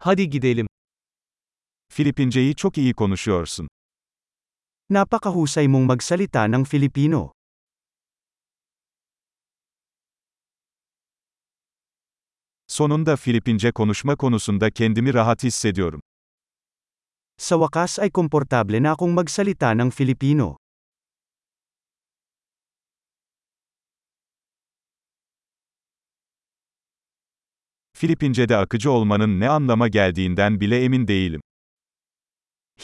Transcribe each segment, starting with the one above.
Hadi gidelim. Filipinceyi çok iyi konuşuyorsun. Napakahusay mong magsalita ng Filipino. Sonunda Filipince konuşma konusunda kendimi rahat hissediyorum. Sa wakas ay komportable na akong magsalita ng Filipino. Filipince'de akıcı olmanın ne anlama geldiğinden bile emin değilim.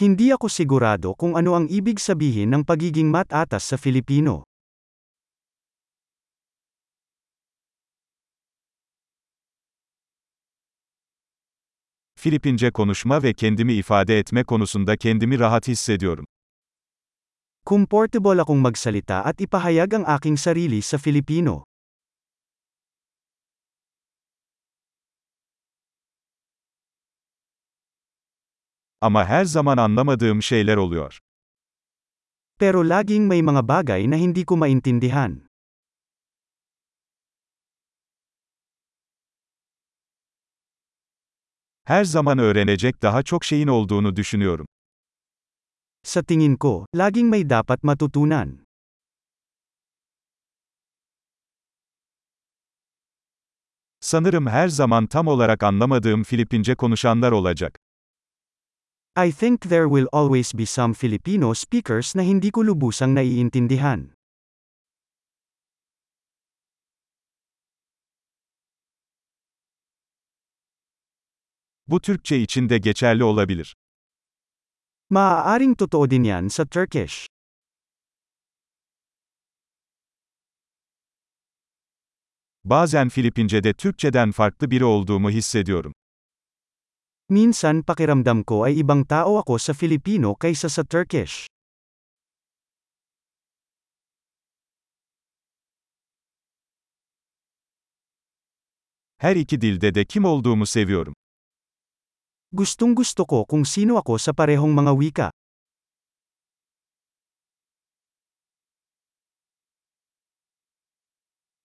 Hindi ako sigurado kung ano ang ibig sabihin ng pagiging matatas sa Filipino. Filipince konuşma ve kendimi ifade etme konusunda kendimi rahat hissediyorum. Comfortable akong magsalita at ipahayag ang aking sarili sa Filipino. Ama her zaman anlamadığım şeyler oluyor. Pero laging may mga bagay na hindi ko maintindihan. Her zaman öğrenecek daha çok şeyin olduğunu düşünüyorum. Sa tingin ko, laging may dapat matutunan. Sanırım her zaman tam olarak anlamadığım Filipince konuşanlar olacak. I think there will always be some Filipino speakers na hindi ko lubusang naiintindihan. Bu Türkçe için de geçerli olabilir. Maaaring totoo din yan sa Turkish. Bazen Filipince'de Türkçeden farklı biri olduğumu hissediyorum. Minsan pakiramdam ko ay ibang tao ako sa Filipino kaysa sa Turkish. Her iki dilde de kim olduğumu seviyorum. Gustong gusto ko kung sino ako sa parehong mga wika.